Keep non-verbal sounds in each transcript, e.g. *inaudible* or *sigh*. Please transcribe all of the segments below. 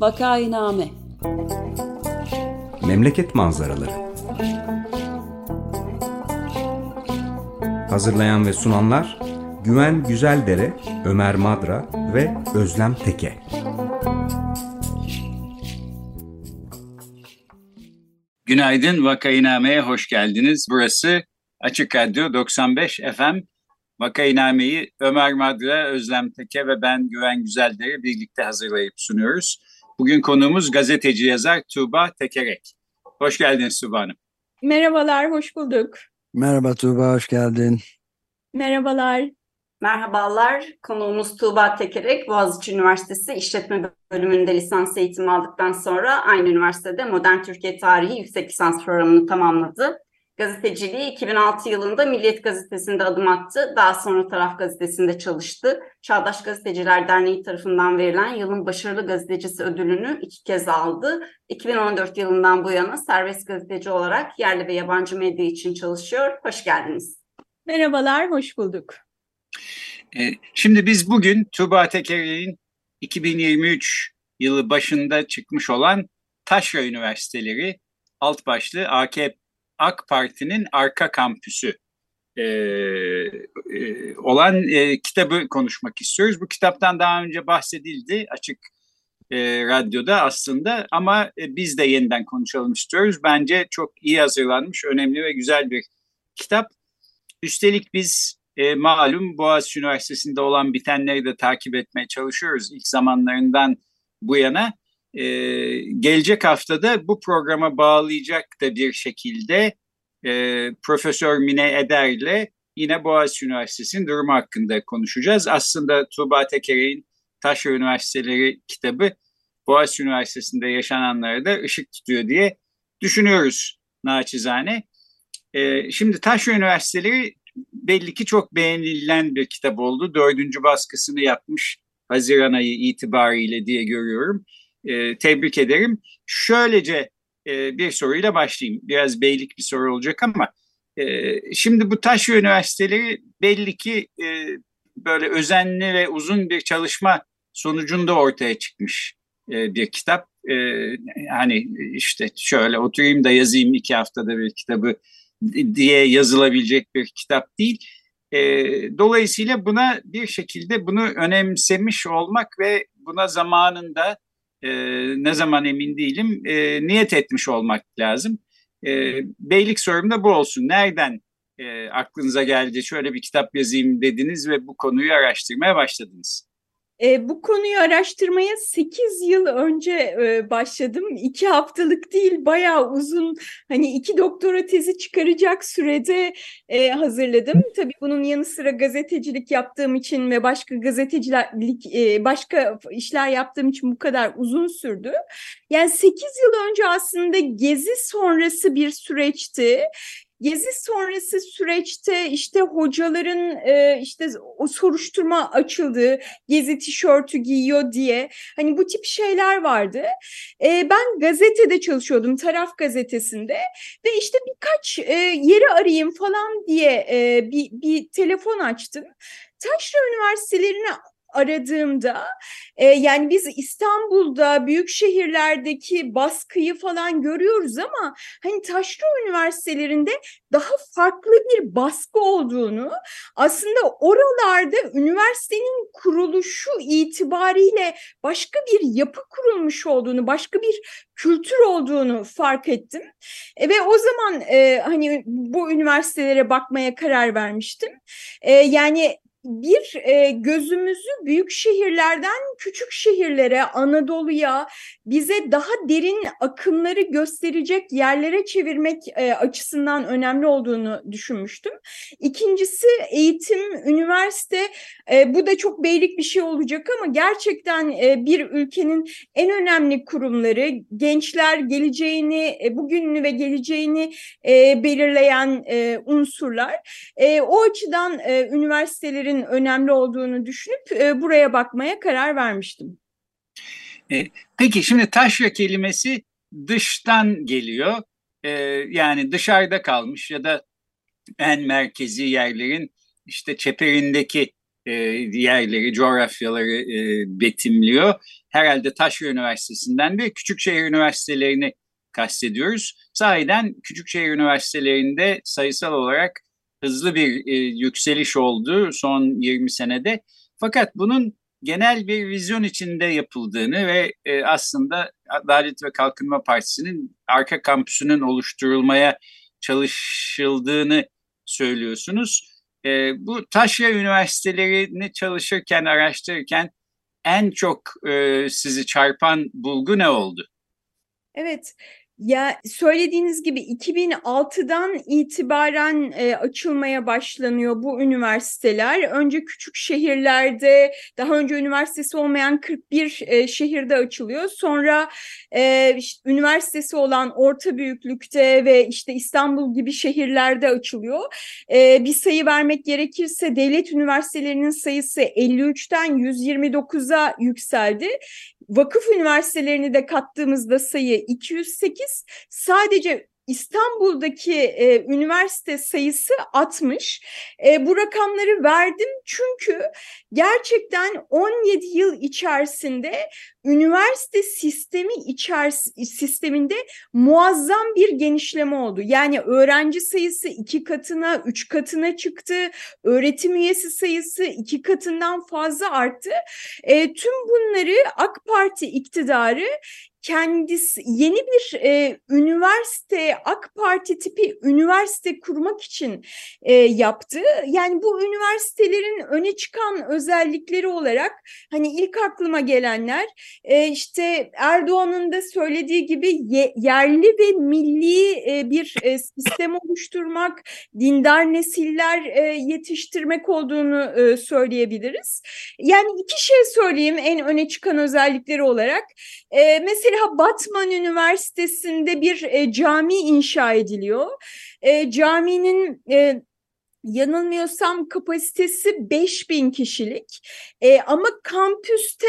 Vakainame Memleket manzaraları Hazırlayan ve sunanlar Güven Güzeldere, Ömer Madra ve Özlem Teke. Günaydın Vakainame'ye hoş geldiniz. Burası Açık Radyo 95 FM. Vakainame'yi Ömer Madra, Özlem Teke ve ben Güven Güzeldere birlikte hazırlayıp sunuyoruz. Bugün konuğumuz gazeteci yazar Tuğba Tekerek. Hoş geldiniz Tuğba Hanım. Merhabalar, hoş bulduk. Merhaba Tuğba, hoş geldin. Merhabalar. Merhabalar, konuğumuz Tuğba Tekerek, Boğaziçi Üniversitesi İşletme Bölümünde lisans eğitimi aldıktan sonra aynı üniversitede Modern Türkiye Tarihi yüksek lisans programını tamamladı. Gazeteciliği 2006 yılında Milliyet Gazetesi'nde adım attı. Daha sonra Taraf Gazetesi'nde çalıştı. Çağdaş Gazeteciler Derneği tarafından verilen yılın başarılı gazetecisi ödülünü iki kez aldı. 2014 yılından bu yana serbest gazeteci olarak yerli ve yabancı medya için çalışıyor. Hoş geldiniz. Merhabalar, hoş bulduk. Ee, şimdi biz bugün Tuğba Tekerek'in 2023 yılı başında çıkmış olan Taşra Üniversiteleri alt başlığı AKP AK Parti'nin arka kampüsü e, e, olan e, kitabı konuşmak istiyoruz. Bu kitaptan daha önce bahsedildi açık e, radyoda aslında ama e, biz de yeniden konuşalım istiyoruz. Bence çok iyi hazırlanmış, önemli ve güzel bir kitap. Üstelik biz e, malum Boğaziçi Üniversitesi'nde olan bitenleri de takip etmeye çalışıyoruz ilk zamanlarından bu yana e, gelecek haftada bu programa bağlayacak da bir şekilde e, Profesör Mine Eder ile yine Boğaziçi Üniversitesi'nin durumu hakkında konuşacağız. Aslında Tuğba Tekerek'in Taşra Üniversiteleri kitabı Boğaziçi Üniversitesi'nde yaşananlara da ışık tutuyor diye düşünüyoruz naçizane. E, şimdi Taşra Üniversiteleri belli ki çok beğenilen bir kitap oldu. Dördüncü baskısını yapmış Haziran ayı itibariyle diye görüyorum e, tebrik ederim. Şöylece e, bir soruyla başlayayım. Biraz beylik bir soru olacak ama e, şimdi bu taş üniversiteleri belli ki e, böyle özenli ve uzun bir çalışma sonucunda ortaya çıkmış e, bir kitap. E, hani işte şöyle oturayım da yazayım iki haftada bir kitabı diye yazılabilecek bir kitap değil. E, dolayısıyla buna bir şekilde bunu önemsemiş olmak ve buna zamanında e, ne zaman emin değilim e, niyet etmiş olmak lazım. E, beylik sorum da bu olsun. Nereden e, aklınıza geldi şöyle bir kitap yazayım dediniz ve bu konuyu araştırmaya başladınız? E, bu konuyu araştırmaya 8 yıl önce e, başladım. 2 haftalık değil bayağı uzun hani iki doktora tezi çıkaracak sürede e, hazırladım. Tabii bunun yanı sıra gazetecilik yaptığım için ve başka gazetecilik e, başka işler yaptığım için bu kadar uzun sürdü. Yani 8 yıl önce aslında gezi sonrası bir süreçti. Gezi sonrası süreçte işte hocaların e, işte o soruşturma açıldı, gezi tişörtü giyiyor diye hani bu tip şeyler vardı. E, ben gazetede çalışıyordum, Taraf Gazetesi'nde ve işte birkaç e, yeri arayayım falan diye bir, bir telefon açtım. Taşra Üniversitelerine aradığımda e, yani biz İstanbul'da büyük şehirlerdeki baskıyı falan görüyoruz ama hani taşra üniversitelerinde daha farklı bir baskı olduğunu aslında oralarda üniversitenin kuruluşu itibariyle başka bir yapı kurulmuş olduğunu başka bir kültür olduğunu fark ettim. E, ve o zaman e, hani bu üniversitelere bakmaya karar vermiştim. E, yani bir e, gözümüzü büyük şehirlerden küçük şehirlere, Anadolu'ya, bize daha derin akımları gösterecek yerlere çevirmek e, açısından önemli olduğunu düşünmüştüm. İkincisi eğitim, üniversite, e, bu da çok beylik bir şey olacak ama gerçekten e, bir ülkenin en önemli kurumları, gençler geleceğini, e, bugününü ve geleceğini e, belirleyen e, unsurlar. E, o açıdan e, üniversitelerin önemli olduğunu düşünüp e, buraya bakmaya karar vermiştim. E, peki şimdi taşra kelimesi dıştan geliyor. E, yani dışarıda kalmış ya da en merkezi yerlerin işte çeperindeki e, yerleri, coğrafyaları e, betimliyor. herhalde Taşra Üniversitesi'nden ve Küçükşehir Üniversitelerini kastediyoruz. Sahiden Küçükşehir Üniversitelerinde sayısal olarak hızlı bir e, yükseliş oldu son 20 senede. Fakat bunun genel bir vizyon içinde yapıldığını ve e, aslında Adalet ve Kalkınma Partisi'nin arka kampüsünün oluşturulmaya çalışıldığını söylüyorsunuz. E, bu taşra üniversitelerini çalışırken, araştırırken en çok e, sizi çarpan bulgu ne oldu? Evet, ya söylediğiniz gibi 2006'dan itibaren e, açılmaya başlanıyor bu üniversiteler. Önce küçük şehirlerde, daha önce üniversitesi olmayan 41 e, şehirde açılıyor. Sonra e, işte, üniversitesi olan orta büyüklükte ve işte İstanbul gibi şehirlerde açılıyor. E, bir sayı vermek gerekirse devlet üniversitelerinin sayısı 53'ten 129'a yükseldi. Vakıf üniversitelerini de kattığımızda sayı 208. Sadece İstanbul'daki e, üniversite sayısı 60. E, bu rakamları verdim çünkü gerçekten 17 yıl içerisinde üniversite sistemi içeris sisteminde muazzam bir genişleme oldu. Yani öğrenci sayısı iki katına, üç katına çıktı. Öğretim üyesi sayısı iki katından fazla arttı. E, tüm bunları AK Parti iktidarı kendisi yeni bir e, üniversite AK Parti tipi üniversite kurmak için e, yaptı. Yani bu üniversitelerin öne çıkan özellikleri olarak hani ilk aklıma gelenler e, işte Erdoğan'ın da söylediği gibi ye, yerli ve milli e, bir e, sistem oluşturmak, dindar nesiller e, yetiştirmek olduğunu e, söyleyebiliriz. Yani iki şey söyleyeyim en öne çıkan özellikleri olarak. E, mesela Mesela Batman Üniversitesi'nde bir e, cami inşa ediliyor. E, caminin e, yanılmıyorsam kapasitesi 5000 kişilik e, ama kampüste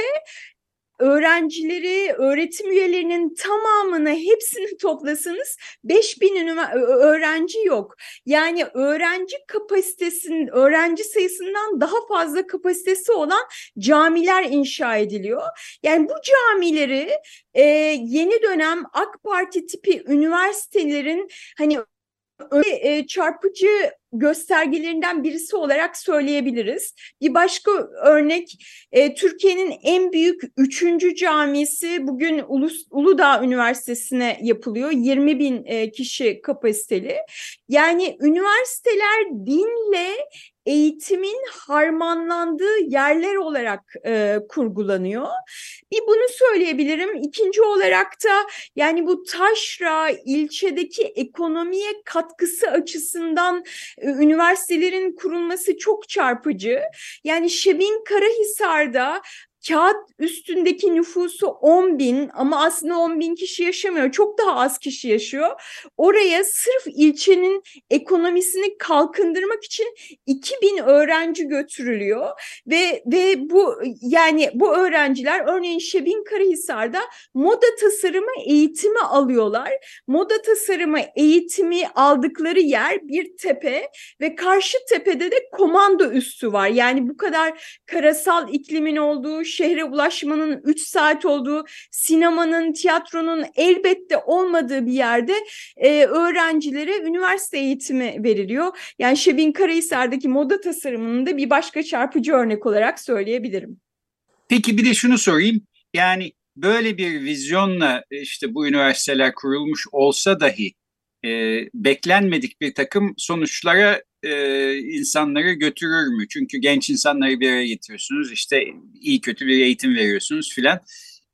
öğrencileri, öğretim üyelerinin tamamını hepsini toplasanız 5000 öğrenci yok. Yani öğrenci kapasitesinin, öğrenci sayısından daha fazla kapasitesi olan camiler inşa ediliyor. Yani bu camileri e, yeni dönem AK Parti tipi üniversitelerin hani öyle çarpıcı göstergelerinden birisi olarak söyleyebiliriz. Bir başka örnek e, Türkiye'nin en büyük üçüncü camisi bugün Ulus, Uludağ Üniversitesi'ne yapılıyor. 20 bin e, kişi kapasiteli. Yani üniversiteler dinle eğitimin harmanlandığı yerler olarak e, kurgulanıyor. Bir bunu söyleyebilirim. İkinci olarak da yani bu taşra ilçedeki ekonomiye katkısı açısından e, üniversitelerin kurulması çok çarpıcı. Yani Şebin Karahisar'da kağıt üstündeki nüfusu 10 bin ama aslında 10 bin kişi yaşamıyor. Çok daha az kişi yaşıyor. Oraya sırf ilçenin ekonomisini kalkındırmak için 2 bin öğrenci götürülüyor ve ve bu yani bu öğrenciler örneğin Şebin Karahisar'da moda tasarımı eğitimi alıyorlar. Moda tasarımı eğitimi aldıkları yer bir tepe ve karşı tepede de komando üssü var. Yani bu kadar karasal iklimin olduğu şehre ulaşmanın 3 saat olduğu, sinemanın, tiyatronun elbette olmadığı bir yerde e, öğrencilere üniversite eğitimi veriliyor. Yani Şebin Karahisar'daki moda tasarımının da bir başka çarpıcı örnek olarak söyleyebilirim. Peki bir de şunu sorayım. Yani böyle bir vizyonla işte bu üniversiteler kurulmuş olsa dahi e, beklenmedik bir takım sonuçlara e, insanları götürür mü? Çünkü genç insanları bir araya getiriyorsunuz, işte iyi kötü bir eğitim veriyorsunuz filan.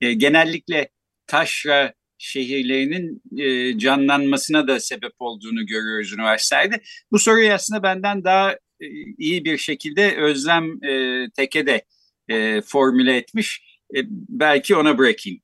E, genellikle taşra şehirlerinin e, canlanmasına da sebep olduğunu görüyoruz üniversitelerde. Bu soruyu aslında benden daha e, iyi bir şekilde Özlem e, Teke de e, formüle etmiş. E, belki ona bırakayım.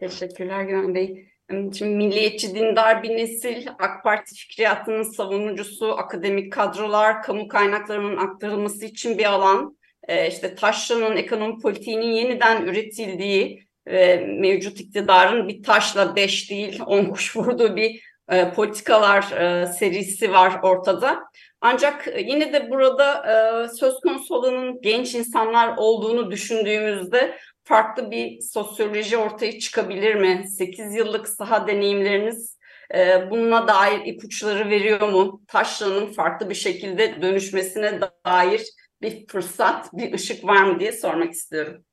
Teşekkürler Güven Bey. Şimdi milliyetçi dindar bir nesil, AK Parti fikriyatının savunucusu, akademik kadrolar, kamu kaynaklarının aktarılması için bir alan, e, işte taşranın ekonomi politiğinin yeniden üretildiği ve mevcut iktidarın bir taşla beş değil *laughs* on kuş vurduğu bir e, politikalar e, serisi var ortada. Ancak yine de burada söz konusu olanın genç insanlar olduğunu düşündüğümüzde farklı bir sosyoloji ortaya çıkabilir mi? 8 yıllık saha deneyimleriniz e, bununla dair ipuçları veriyor mu? Taşra'nın farklı bir şekilde dönüşmesine dair bir fırsat, bir ışık var mı diye sormak istiyorum.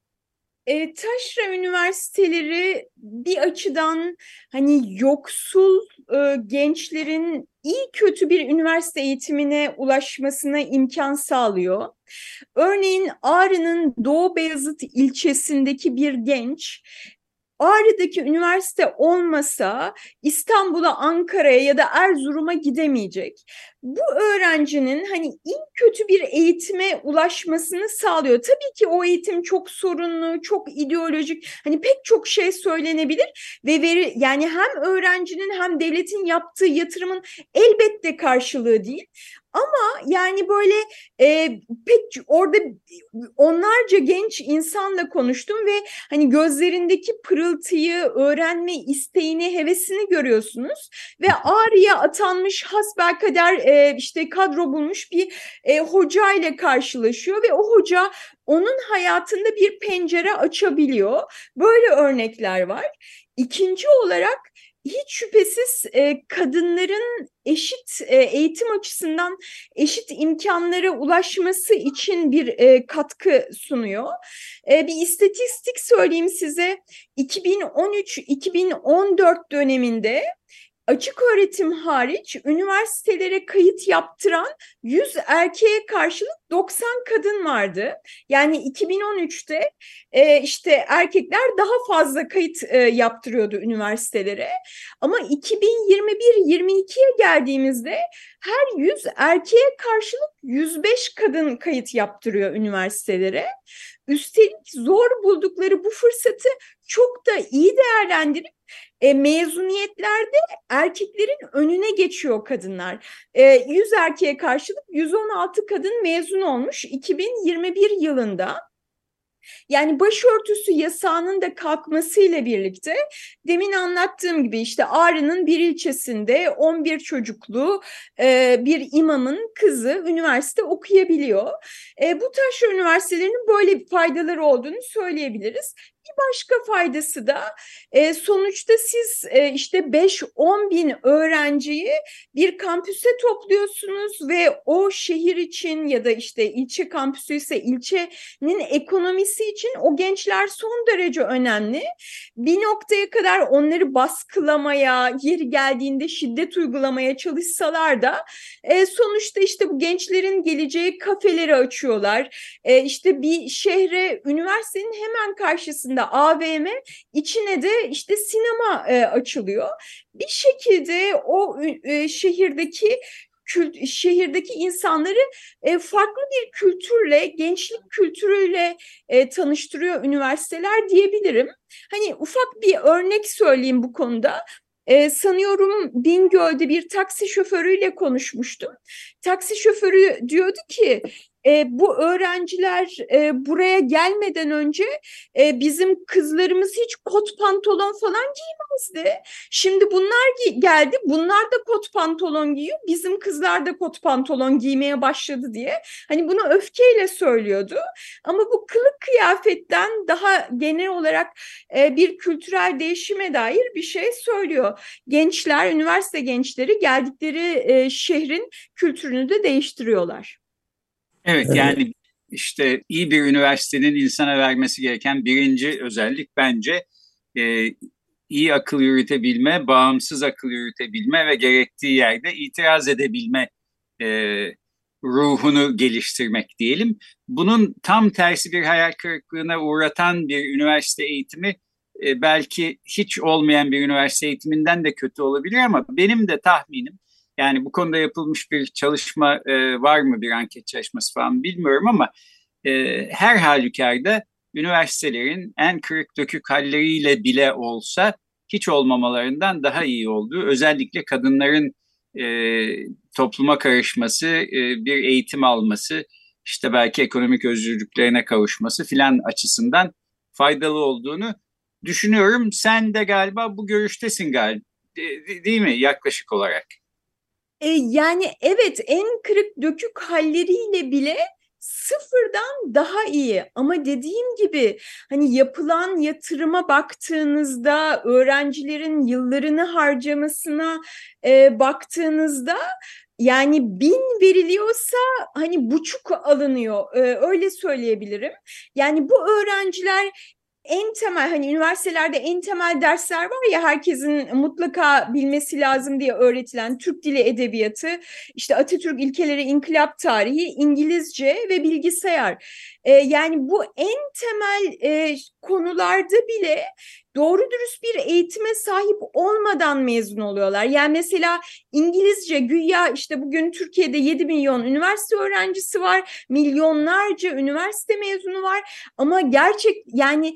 E, taşra üniversiteleri bir açıdan hani yoksul e, gençlerin iyi kötü bir üniversite eğitimine ulaşmasına imkan sağlıyor. Örneğin Ağrı'nın Doğu Beyazıt ilçesindeki bir genç Ağrı'daki üniversite olmasa İstanbul'a, Ankara'ya ya da Erzurum'a gidemeyecek. Bu öğrencinin hani iyi kötü bir eğitime ulaşmasını sağlıyor. Tabii ki o eğitim çok sorunlu, çok ideolojik. Hani pek çok şey söylenebilir ve veri yani hem öğrencinin hem devletin yaptığı yatırımın elbette karşılığı değil. Ama yani böyle e, pek orada onlarca genç insanla konuştum ve hani gözlerindeki pırıltıyı, öğrenme isteğini, hevesini görüyorsunuz. Ve Ağrı'ya atanmış hasbelkader e, işte kadro bulmuş bir e, hoca ile karşılaşıyor ve o hoca onun hayatında bir pencere açabiliyor. Böyle örnekler var. İkinci olarak hiç şüphesiz e, kadınların eşit e, eğitim açısından eşit imkanlara ulaşması için bir e, katkı sunuyor. E, bir istatistik söyleyeyim size. 2013-2014 döneminde açık öğretim hariç üniversitelere kayıt yaptıran 100 erkeğe karşılık 90 kadın vardı. Yani 2013'te e, işte erkekler daha fazla kayıt e, yaptırıyordu üniversitelere. Ama 2021-22'ye geldiğimizde her 100 erkeğe karşılık 105 kadın kayıt yaptırıyor üniversitelere. Üstelik zor buldukları bu fırsatı çok da iyi değerlendirip e, mezuniyetlerde erkeklerin önüne geçiyor kadınlar. E, 100 erkeğe karşılık 116 kadın mezun olmuş 2021 yılında. Yani başörtüsü yasağının da kalkmasıyla birlikte demin anlattığım gibi işte Ağrı'nın bir ilçesinde 11 çocuklu e, bir imamın kızı üniversite okuyabiliyor. E, bu taş üniversitelerinin böyle faydaları olduğunu söyleyebiliriz. Bir başka faydası da e, sonuçta siz e, işte 5-10 bin öğrenciyi bir kampüse topluyorsunuz ve o şehir için ya da işte ilçe kampüsü ise ilçenin ekonomisi için o gençler son derece önemli. Bir noktaya kadar onları baskılamaya, yeri geldiğinde şiddet uygulamaya çalışsalar da e, sonuçta işte bu gençlerin geleceği kafeleri açıyorlar. E, işte bir şehre üniversitenin hemen karşısında içerisinde AVM, içine de işte sinema e, açılıyor. Bir şekilde o e, şehirdeki kült, şehirdeki insanları e, farklı bir kültürle, gençlik kültürüyle e, tanıştırıyor üniversiteler diyebilirim. Hani ufak bir örnek söyleyeyim bu konuda. E, sanıyorum Bingöl'de bir taksi şoförüyle konuşmuştum. Taksi şoförü diyordu ki e, bu öğrenciler e, buraya gelmeden önce e, bizim kızlarımız hiç kot pantolon falan giymezdi. Şimdi bunlar geldi, bunlar da kot pantolon giyiyor, bizim kızlar da kot pantolon giymeye başladı diye. Hani bunu öfkeyle söylüyordu. Ama bu kılık kıyafetten daha genel olarak e, bir kültürel değişime dair bir şey söylüyor. Gençler, üniversite gençleri geldikleri e, şehrin kültürünü de değiştiriyorlar. Evet, evet yani işte iyi bir üniversitenin insana vermesi gereken birinci özellik bence e, iyi akıl yürütebilme, bağımsız akıl yürütebilme ve gerektiği yerde itiraz edebilme e, ruhunu geliştirmek diyelim. Bunun tam tersi bir hayal kırıklığına uğratan bir üniversite eğitimi e, belki hiç olmayan bir üniversite eğitiminden de kötü olabilir ama benim de tahminim yani bu konuda yapılmış bir çalışma e, var mı bir anket çalışması falan bilmiyorum ama e, her halükarda üniversitelerin en kırık dökük halleriyle bile olsa hiç olmamalarından daha iyi olduğu özellikle kadınların e, topluma karışması, e, bir eğitim alması, işte belki ekonomik özgürlüklerine kavuşması filan açısından faydalı olduğunu düşünüyorum. Sen de galiba bu görüştesin galiba değil mi yaklaşık olarak? E, yani evet en kırık dökük halleriyle bile sıfırdan daha iyi ama dediğim gibi hani yapılan yatırıma baktığınızda öğrencilerin yıllarını harcamasına e, baktığınızda yani bin veriliyorsa hani buçuk alınıyor ee, öyle söyleyebilirim. Yani bu öğrenciler en temel hani üniversitelerde en temel dersler var ya herkesin mutlaka bilmesi lazım diye öğretilen Türk Dili Edebiyatı, işte Atatürk ilkeleri, inkılap tarihi, İngilizce ve bilgisayar. Ee, yani bu en temel e, konularda bile doğru dürüst bir eğitime sahip olmadan mezun oluyorlar. Yani mesela İngilizce güya işte bugün Türkiye'de 7 milyon üniversite öğrencisi var, milyonlarca üniversite mezunu var ama gerçek yani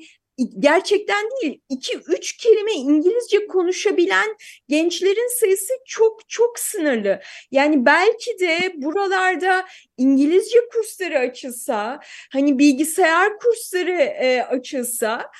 gerçekten değil iki üç kelime İngilizce konuşabilen gençlerin sayısı çok çok sınırlı. Yani belki de buralarda İngilizce kursları açılsa, hani bilgisayar kursları e, açılsa,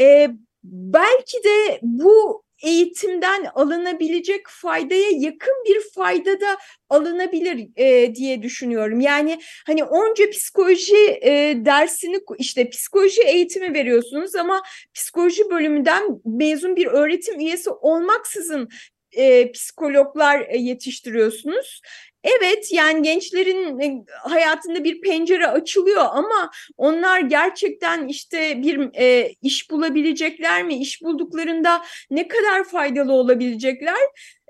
e, belki de bu eğitimden alınabilecek faydaya yakın bir fayda da alınabilir e, diye düşünüyorum. Yani hani onca psikoloji e, dersini işte psikoloji eğitimi veriyorsunuz ama psikoloji bölümünden mezun bir öğretim üyesi olmaksızın e, psikologlar yetiştiriyorsunuz. Evet yani gençlerin e, hayatında bir pencere açılıyor ama onlar gerçekten işte bir e, iş bulabilecekler mi? İş bulduklarında ne kadar faydalı olabilecekler?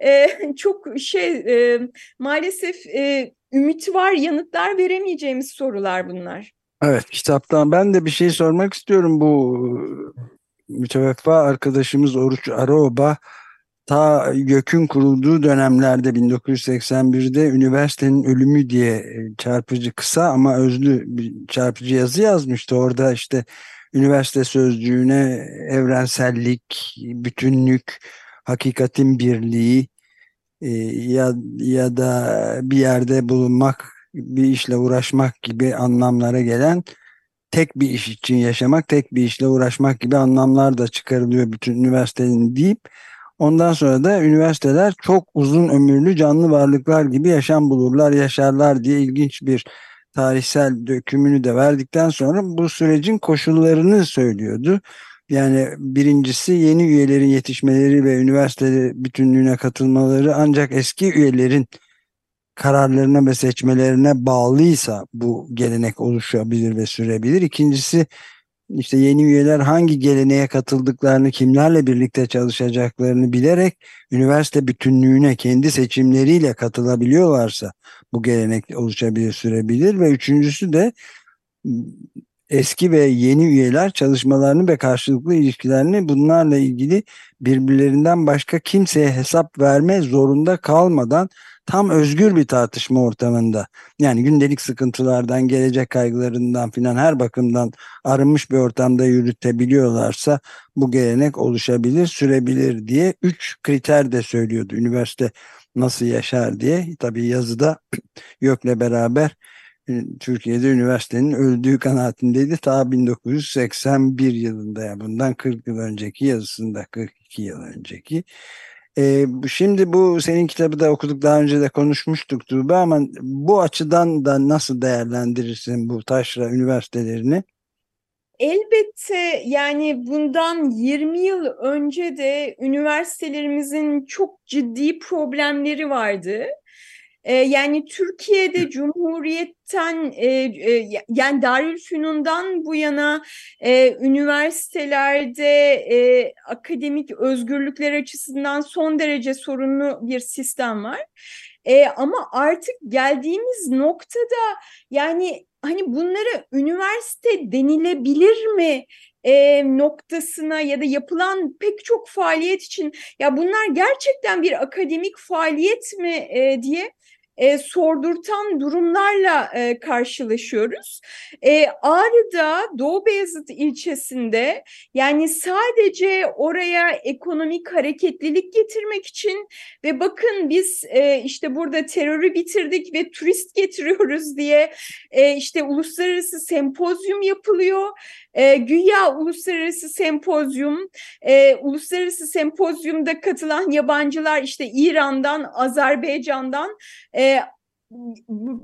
E, *laughs* çok şey e, maalesef e, ümit var yanıtlar veremeyeceğimiz sorular bunlar. Evet kitaptan ben de bir şey sormak istiyorum bu müteveffa arkadaşımız Oruç Araoba ta YÖK'ün kurulduğu dönemlerde 1981'de üniversitenin ölümü diye e, çarpıcı kısa ama özlü bir çarpıcı yazı yazmıştı. Orada işte üniversite sözcüğüne evrensellik, bütünlük, hakikatin birliği e, ya, ya da bir yerde bulunmak, bir işle uğraşmak gibi anlamlara gelen tek bir iş için yaşamak, tek bir işle uğraşmak gibi anlamlar da çıkarılıyor bütün üniversitenin deyip Ondan sonra da üniversiteler çok uzun ömürlü canlı varlıklar gibi yaşam bulurlar, yaşarlar diye ilginç bir tarihsel dökümünü de verdikten sonra bu sürecin koşullarını söylüyordu. Yani birincisi yeni üyelerin yetişmeleri ve üniversite bütünlüğüne katılmaları ancak eski üyelerin kararlarına ve seçmelerine bağlıysa bu gelenek oluşabilir ve sürebilir. İkincisi işte yeni üyeler hangi geleneğe katıldıklarını, kimlerle birlikte çalışacaklarını bilerek üniversite bütünlüğüne kendi seçimleriyle katılabiliyorlarsa bu gelenek oluşabilir, sürebilir. Ve üçüncüsü de eski ve yeni üyeler çalışmalarını ve karşılıklı ilişkilerini bunlarla ilgili birbirlerinden başka kimseye hesap verme zorunda kalmadan tam özgür bir tartışma ortamında. Yani gündelik sıkıntılardan, gelecek kaygılarından filan her bakımdan arınmış bir ortamda yürütebiliyorlarsa bu gelenek oluşabilir, sürebilir diye üç kriter de söylüyordu. Üniversite nasıl yaşar diye. Tabii yazıda *clears throat* YÖK'le beraber Türkiye'de üniversitenin öldüğü kanaatindeydi. Ta 1981 yılında ya bundan 40 yıl önceki yazısında 42 yıl önceki e, şimdi bu senin kitabı da okuduk daha önce de konuşmuştuk Tuğba ama bu açıdan da nasıl değerlendirirsin bu taşra üniversitelerini? Elbette yani bundan 20 yıl önce de üniversitelerimizin çok ciddi problemleri vardı. Ee, yani Türkiye'de Cumhuriyet'ten e, e, yani Darülfünun'dan bu yana e, üniversitelerde e, akademik özgürlükler açısından son derece sorunlu bir sistem var. E, ama artık geldiğimiz noktada yani hani bunlara üniversite denilebilir mi e, noktasına ya da yapılan pek çok faaliyet için ya bunlar gerçekten bir akademik faaliyet mi e, diye e, sordurtan durumlarla e, karşılaşıyoruz. E, Ağrı'da Doğu Beyazıt ilçesinde yani sadece oraya ekonomik hareketlilik getirmek için ve bakın biz e, işte burada terörü bitirdik ve turist *laughs* getiriyoruz diye e, işte uluslararası sempozyum yapılıyor. E, güya uluslararası sempozyum, e, uluslararası sempozyumda katılan yabancılar işte İran'dan, Azerbaycan'dan e,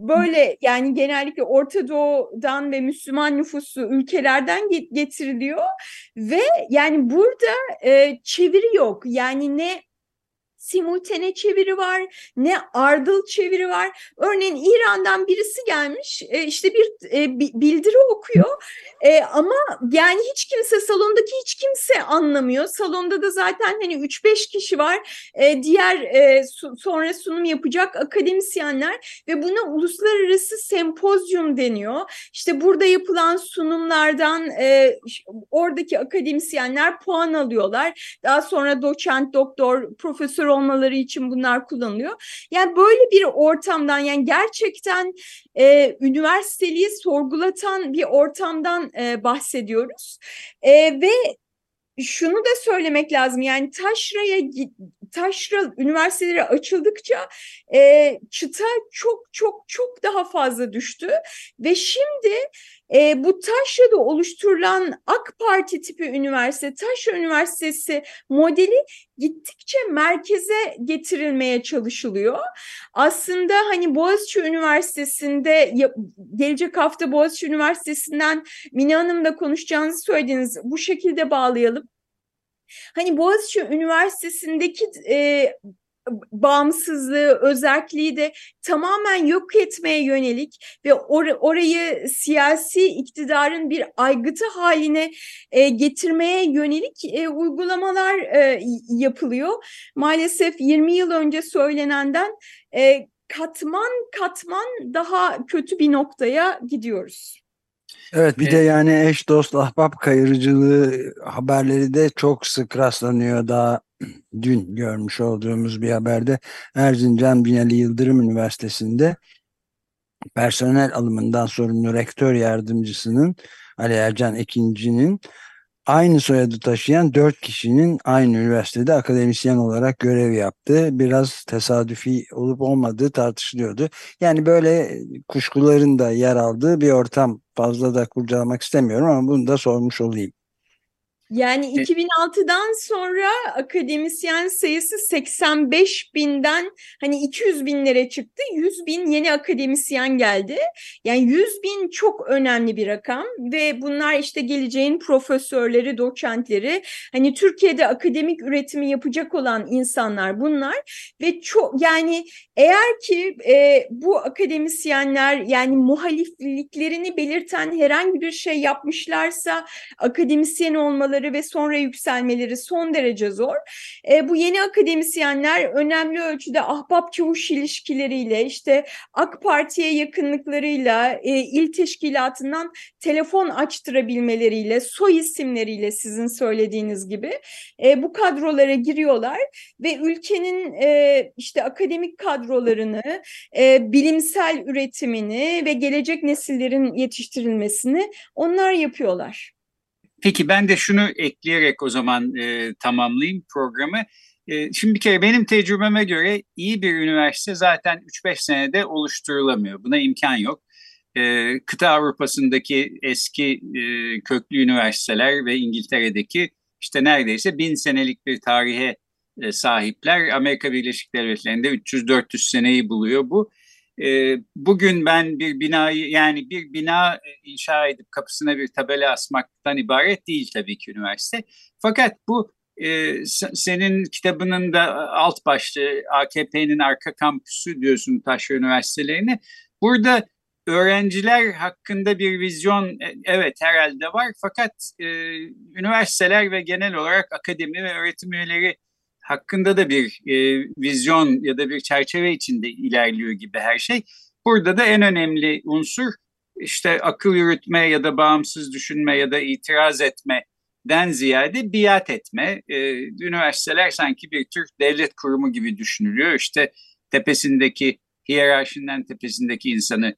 böyle yani genellikle Orta Doğu'dan ve Müslüman nüfusu ülkelerden getiriliyor ve yani burada e, çeviri yok. Yani ne simultane çeviri var, ne ardıl çeviri var. Örneğin İran'dan birisi gelmiş, e, işte bir e, bildiri okuyor e, ama yani hiç kimse salondaki hiç kimse anlamıyor. Salonda da zaten hani 3-5 kişi var. Diğer sonra sunum yapacak akademisyenler ve buna uluslararası sempozyum deniyor. İşte burada yapılan sunumlardan oradaki akademisyenler puan alıyorlar. Daha sonra doçent, doktor, profesör olmaları için bunlar kullanılıyor. Yani böyle bir ortamdan yani gerçekten e, üniversiteliği sorgulatan bir ortamdan e, bahsediyoruz. E, ve şunu da söylemek lazım yani Taşra'ya Taşra üniversiteleri açıldıkça e, çıta çok çok çok daha fazla düştü ve şimdi e, bu Taşra'da oluşturulan AK Parti tipi üniversite, Taşra Üniversitesi modeli gittikçe merkeze getirilmeye çalışılıyor. Aslında hani Boğaziçi Üniversitesi'nde gelecek hafta Boğaziçi Üniversitesi'nden Mine Hanım'la konuşacağınızı söylediniz. Bu şekilde bağlayalım. Hani Boğaziçi Üniversitesi'ndeki e, bağımsızlığı, özelliği de tamamen yok etmeye yönelik ve or orayı siyasi iktidarın bir aygıtı haline e, getirmeye yönelik e, uygulamalar e, yapılıyor. Maalesef 20 yıl önce söylenenden e, katman katman daha kötü bir noktaya gidiyoruz. Evet bir de yani eş dost ahbap kayırıcılığı haberleri de çok sık rastlanıyor daha dün görmüş olduğumuz bir haberde Erzincan Binali Yıldırım Üniversitesi'nde personel alımından sorumlu rektör yardımcısının Ali Ercan Ekinci'nin aynı soyadı taşıyan dört kişinin aynı üniversitede akademisyen olarak görev yaptığı biraz tesadüfi olup olmadığı tartışılıyordu. Yani böyle kuşkuların da yer aldığı bir ortam fazla da kurcalamak istemiyorum ama bunu da sormuş olayım. Yani 2006'dan sonra akademisyen sayısı 85 binden hani 200 binlere çıktı. 100 bin yeni akademisyen geldi. Yani 100 bin çok önemli bir rakam ve bunlar işte geleceğin profesörleri, doçentleri. Hani Türkiye'de akademik üretimi yapacak olan insanlar bunlar ve çok yani eğer ki e, bu akademisyenler yani muhalifliklerini belirten herhangi bir şey yapmışlarsa akademisyen olmaları çıkmaları ve sonra yükselmeleri son derece zor. E, bu yeni akademisyenler önemli ölçüde ahbap çavuş ilişkileriyle işte AK Parti'ye yakınlıklarıyla e, il teşkilatından telefon açtırabilmeleriyle soy isimleriyle sizin söylediğiniz gibi e, bu kadrolara giriyorlar ve ülkenin e, işte akademik kadrolarını e, bilimsel üretimini ve gelecek nesillerin yetiştirilmesini onlar yapıyorlar. Peki ben de şunu ekleyerek o zaman e, tamamlayayım programı. E, şimdi bir kere benim tecrübeme göre iyi bir üniversite zaten 3-5 senede oluşturulamıyor. Buna imkan yok. E, kıta Avrupa'sındaki eski e, köklü üniversiteler ve İngiltere'deki işte neredeyse bin senelik bir tarihe e, sahipler. Amerika Birleşik Devletleri'nde 300-400 seneyi buluyor bu. E, bugün ben bir binayı yani bir bina e, inşa edip kapısına bir tabela asmaktan ibaret değil tabii ki üniversite. Fakat bu e, senin kitabının da alt başlığı AKP'nin arka kampüsü diyorsun Taşra Üniversitelerini. Burada öğrenciler hakkında bir vizyon e, evet herhalde var fakat e, üniversiteler ve genel olarak akademi ve öğretim üyeleri hakkında da bir e, vizyon ya da bir çerçeve içinde ilerliyor gibi her şey. Burada da en önemli unsur işte akıl yürütme ya da bağımsız düşünme ya da itiraz etmeden ziyade biat etme. E, üniversiteler sanki bir tür devlet kurumu gibi düşünülüyor. İşte tepesindeki hiyerarşinden tepesindeki insanı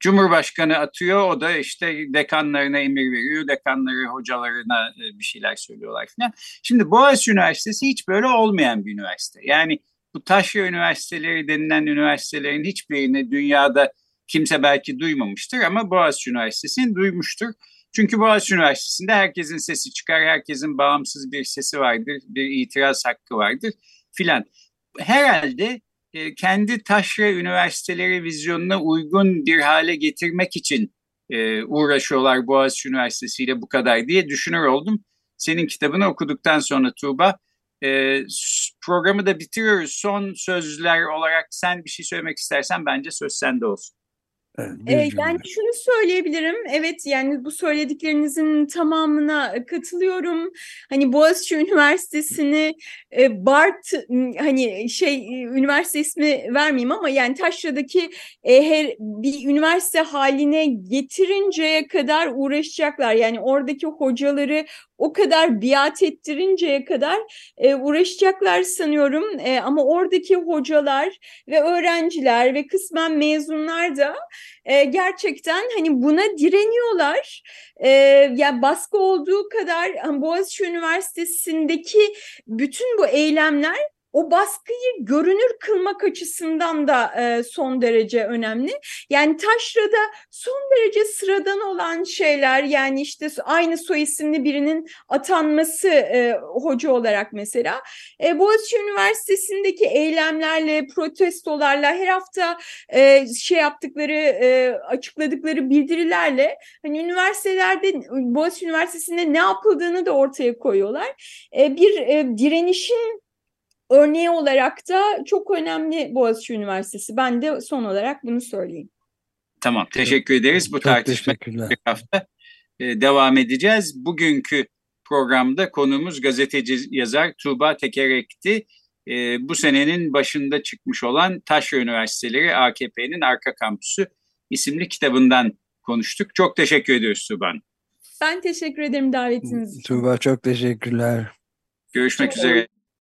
Cumhurbaşkanı atıyor, o da işte dekanlarına emir veriyor, dekanları hocalarına e, bir şeyler söylüyorlar falan. Şimdi Boğaziçi Üniversitesi hiç böyle olmayan bir üniversite. Yani bu taşra üniversiteleri denilen üniversitelerin hiçbirini dünyada kimse belki duymamıştır ama Boğaziçi Üniversitesi'ni duymuştur. Çünkü Boğaziçi Üniversitesi'nde herkesin sesi çıkar, herkesin bağımsız bir sesi vardır, bir itiraz hakkı vardır filan. Herhalde e, kendi taşra üniversiteleri vizyonuna uygun bir hale getirmek için e, uğraşıyorlar Boğaziçi Üniversitesi ile bu kadar diye düşünür oldum. Senin kitabını okuduktan sonra Tuğba. E, programı da bitiriyoruz. Son sözler olarak sen bir şey söylemek istersen bence söz sende olsun. Bir yani şunu söyleyebilirim. Evet yani bu söylediklerinizin tamamına katılıyorum. Hani Boğaziçi Üniversitesi'ni e, Bart hani şey e, üniversite ismi vermeyeyim ama yani Taşra'daki e, her bir üniversite haline getirinceye kadar uğraşacaklar. Yani oradaki hocaları o kadar biat ettirinceye kadar e, uğraşacaklar sanıyorum. E, ama oradaki hocalar ve öğrenciler ve kısmen mezunlar da e, gerçekten hani buna direniyorlar. E, yani baskı olduğu kadar Boğaziçi Üniversitesi'ndeki bütün bu eylemler o baskıyı görünür kılmak açısından da e, son derece önemli. Yani taşrada son derece sıradan olan şeyler yani işte aynı soy isimli birinin atanması e, hoca olarak mesela. E, Boğaziçi Üniversitesi'ndeki eylemlerle, protestolarla her hafta e, şey yaptıkları, e, açıkladıkları bildirilerle hani üniversitelerde Boğaziçi Üniversitesi'nde ne yapıldığını da ortaya koyuyorlar. E, bir e, direnişin örneği olarak da çok önemli Boğaziçi Üniversitesi. Ben de son olarak bunu söyleyeyim. Tamam, teşekkür ederiz. Bu Çok tartışma teşekkürler. bir hafta e, devam edeceğiz. Bugünkü programda konuğumuz gazeteci yazar Tuğba Tekerek'ti. E, bu senenin başında çıkmış olan Taşra Üniversiteleri AKP'nin Arka Kampüsü isimli kitabından konuştuk. Çok teşekkür ediyoruz Tuğba. Ben teşekkür ederim davetiniz için. Tuğba çok teşekkürler. Görüşmek üzere.